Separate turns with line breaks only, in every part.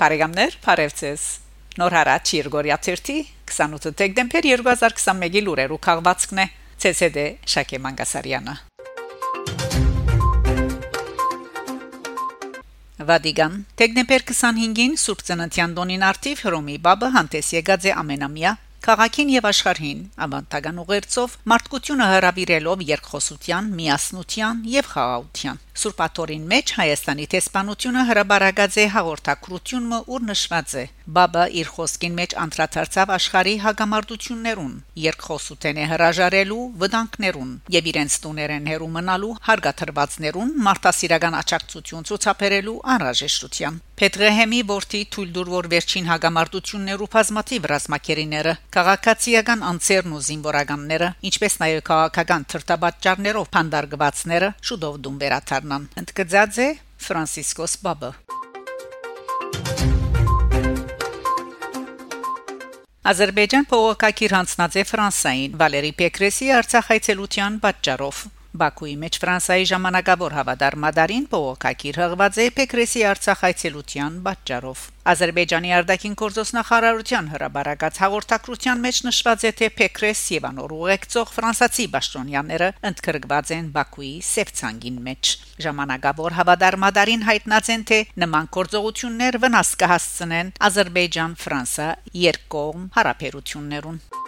Բարեկամներ, Փարեվցես։ Նոր հարաճ Երգորիա 28 դեկտեմբեր 2021-ի լուրերու քաղվածքն է ՑՍԴ Շակե Մանգասարյանը։ Վադիգան դեկտեմբեր 25-ին Սուրբ Ծննդյան տոնին արդիվ Հռոմի Բաբը հանդես եկած է ամենամյա Քաղաքին եւ աշխարհին ավանդական ուղերձով մարդկությունը հրավիրելով երկխոսության, միասնության եւ խաղաղության։ Սուրբաթորին մեջ Հայաստանի տեսփանությունը հրաբարագած է հաղորդակցությունը ուր նշված է։ Բաբա իր խոսքին մեջ անդրադարձավ աշխարհի հագամարտություններուն, երկխոսութեն է հրաժարելու վտանգներուն եւ իրենց տուներեն հերու մնալու հարգաթրվածներուն մարդասիրական աճակցություն ցուցաբերելու անհրաժեշտության։ Պետրեհեմի ворթի թույլդուր որ վերջին հագամարտություններու բազմաթիվ ռազմակերիները քաղաքացիական անձերն ու զինվորականները ինչպես նաեւ քաղաքական թրտաբաճարներով փանդարգվածները շուտով դուն վերաթար դառնան ընդգծած է Ֆրանցիսկոս Բաբը Ադրբեջան փողոքակիր հանձնած է Ֆրանսային Վալերի Պեկրեսի Արցախայցելության պատճառով Բաքուի մեջ Ֆրանսայի ժամանակավոր հավադարմադարին փողոքակիր հղված է Պեկրեսի Արցախ այցելության պատճառով։ Ադրբեջանի արտաքին գործոստ նախարարության հրաբարակած հաղորդակցության մեջ նշված է թե Պեկրես եւ անոր ուղեկցող ֆրանսացի պաշտոնյաները ընդգրկված են Բաքուի Սևցանգին մեջ։ Ժամանակավոր հավադարմադարին հայտնած են թե նման գործողություններ վնաս կհասցնեն Ադրբեջան-Ֆրանսա երկկողմ հարաբերություններուն։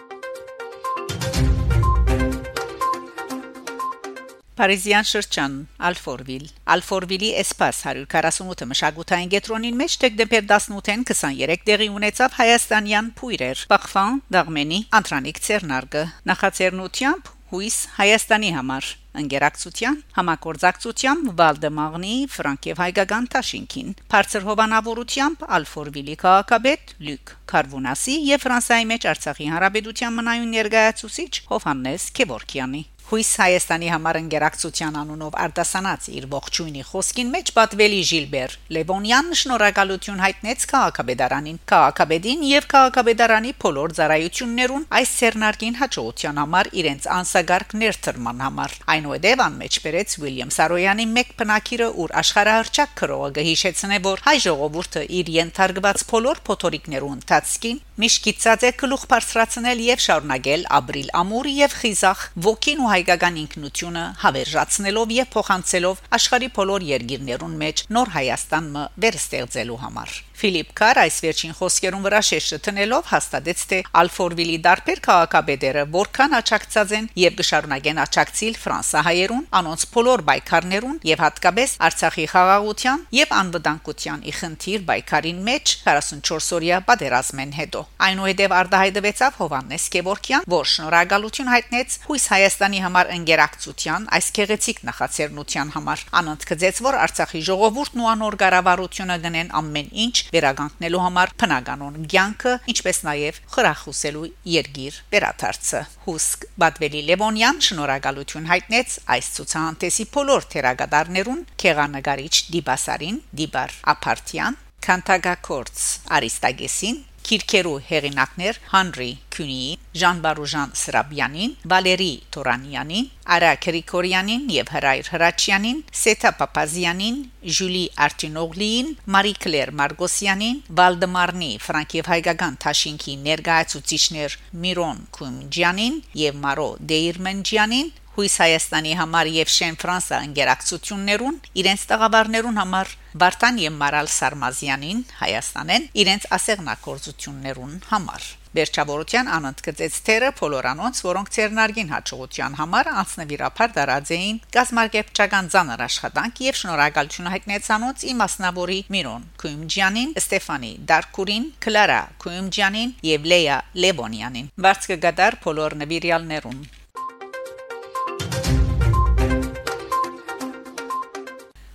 Փարիզյան շրջան Ալֆորվիլ Ալֆորվիլի Էսպաս 148 մշակութային գետրոնին մեջ դեկտեմբեր 18-ին 23 տեղի ունեցավ հայաստանյան փույրեր Բախվան Դաղմենի Անտրանիկ Ցերնարգը նախաձեռնությամբ հույս Հայաստանի համար ընկերակցության համակորձակցությամբ Վալդեմաղնի Ֆրանկև հայկական Տաշինքին բարձր հովանավորությամբ Ալֆորվիլի քաղաքապետ Լյուկ Կարվունասի եւ Ֆրանսիայի մեջ Արցախի հանրապետության մնայուն ներկայացուցիչ Հովհաննես Քևորքյանի Հույս Հայաստանի համար ընկերակցության անունով արտասանած իր ողջույնի խոսքին մեջ պատվելի Ժիլբեր Լևոնյան շնորհակալություն հայտնեց քաղաքաբեդարանին, քաղաքաբեդին եւ քաղաքաբեդարանի փոլոր ծառայություններուն այս ցերնարկին հաջողության համար իրենց անսագարկ ներդրման համար։ Այնուհետև անմեջ բերեց Ուիլյամ Սարոյանի մեկ բնակիրը, ուր աշխարհահռչակ քրողը գհիշեցնե, որ հայ ժողովուրդը իր ենթարկված փոլոր փոթորիկներու ընթացքին միշկիցած է գլուխ բարձրացնել եւ շարունակել ապրիլ ամուր եւ խիզախ ոգին ու հայկական ինքնությունը հավերժացնելով եւ փոխանցելով աշխարի բոլոր երկիրներուն մեջ նոր Հայաստանը վերստեղծելու համար Ֆիլիպ Կար այս վերջին խոսքերուն վրա շեշտը տնելով հաստատեց թե Ալֆորվիլի դարբեր քաղաքաբեդերը որքան աճակցած են եւ կշարունակեն աճակցիլ ֆրանսահայերուն անոնց բոլոր բայկարներուն եւ հատկապես Արցախի խաղաղության եւ անվտանգության ի խնդիր բայկարին մեջ 44 օրյա պատերազմեն հետո այնուհետև արտահայտվեցավ Հովանես Գևորքյան որ շնորհակալություն հայտնեց հույս Հայաստանի համար ընկերակցության այս քեղեցիկ նախաձեռնության համար անոնց կծեց որ Արցախի ժողովուրդն ու անոր կառավարությունը գնեն ամեն ինչ վերագանքնելու համար փնականոն ցանկը, ինչպես նաև խրախուսելու երգիր վերաթարցը։ Հուսկ Բադվելի Լևոնյան շնորհակալություն հայտնեց այս ցուցահանդեսի բոլոր թերագադարներուն Քեղանագարիչ Դիբասարին, Դիբար Ապարտյան, Քանտագակորց Արիստագեսին Կիրկերու հերինակներ Հանրի Քյունի, Ժան Բարուժան Սրաբյանին, Վալերի Տորանյանին, Արա Գրիգորյանին եւ Հրայր Հրաչյանին, Սեթա Պապազյանին, Ժուլի Արտինոգլին, Մարի Կլեր Մարգոսյանին, Վալդեմարնի Ֆրանկիև հայկական Թաշինքի ներկայացուցիչներ Միրոն Քումջյանին եւ Մարո Դեիրմենջյանին Հույս Հայաստանի համար եւ Շեն Ֆրանսա ընկերակցություններուն իրենց տաղավարներուն համար Վարդան եւ Մարալ Սարմազյանին Հայաստանեն իրենց ասեղնակորձություններուն համար Վերջավորության անընդգծեց թերը փոլորանոնց, որոնք ցերնարգին հաջողության համար անձնվիրապար դարած էին գազམ་արգեպչական ցաներ աշխատանք եւ շնորհակալություն հայտնեց անոնց իմասնավորի Միրոն Քույմջյանին, Ստեֆանի Դարկուրին, Կլարա Քույմջյանին եւ Լեյա Լեբոնյանին։ Վարձկը գդար փոլոր նվիրյալներուն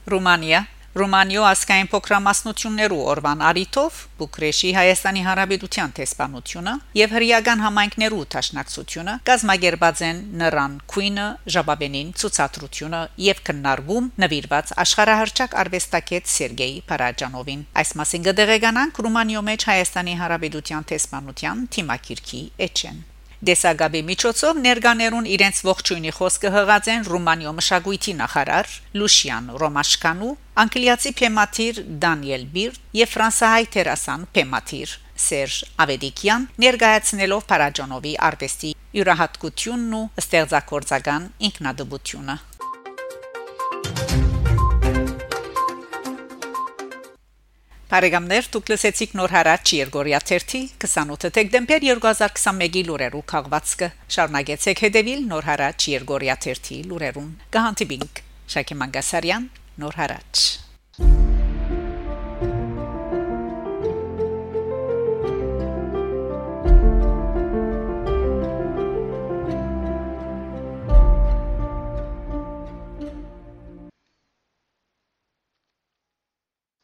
Ռումանիա Ռումանիո ասկային փոքրամասնություններու օրվան արիթով Բուկրեշի Հայաստանի Հանրապետության տեսփանությունը եւ հրյական համայնքներու տաշնակցությունը գազագերբած են նրան Քուինը Ժաբաբենին ցուցադրությունը եւ քննարկում նվիրված աշխարհահռչակ արվեստագետ Սերգեյ Փարաջանովին այս մասին գդեգանանք Ռումանիո մեջ Հայաստանի Հանրապետության տեսփանության թիմակիրքի էջեն Դեսագաբի միջոցով ներկաներուն իրենց ողջույնի խոսքը հղած են Ռումանիո մշակույթի նախարար Լուշիան Ռոմաշկանու, անգլիացի փեմատիր Դանիել Բիր եւ ֆրանսահայ տերասան փեմատիր Սերժ Ավեդիկյան ներկայացնելով Փարաջանովի արվեստի յուրահատկությունն ու ստեղծագործական ինքնադպությունը Բարեկամներ դուք լսեցիք նոր հարաճ Երգորիա 30 28 դեկտեմբեր 2021-ի լուրերու քաղվածքը շարունակեցեք հետևել նոր հարաճ Երգորիա 30 լուրերուն կհանդիպինք Շակե Մանգասարյան նոր հարաճ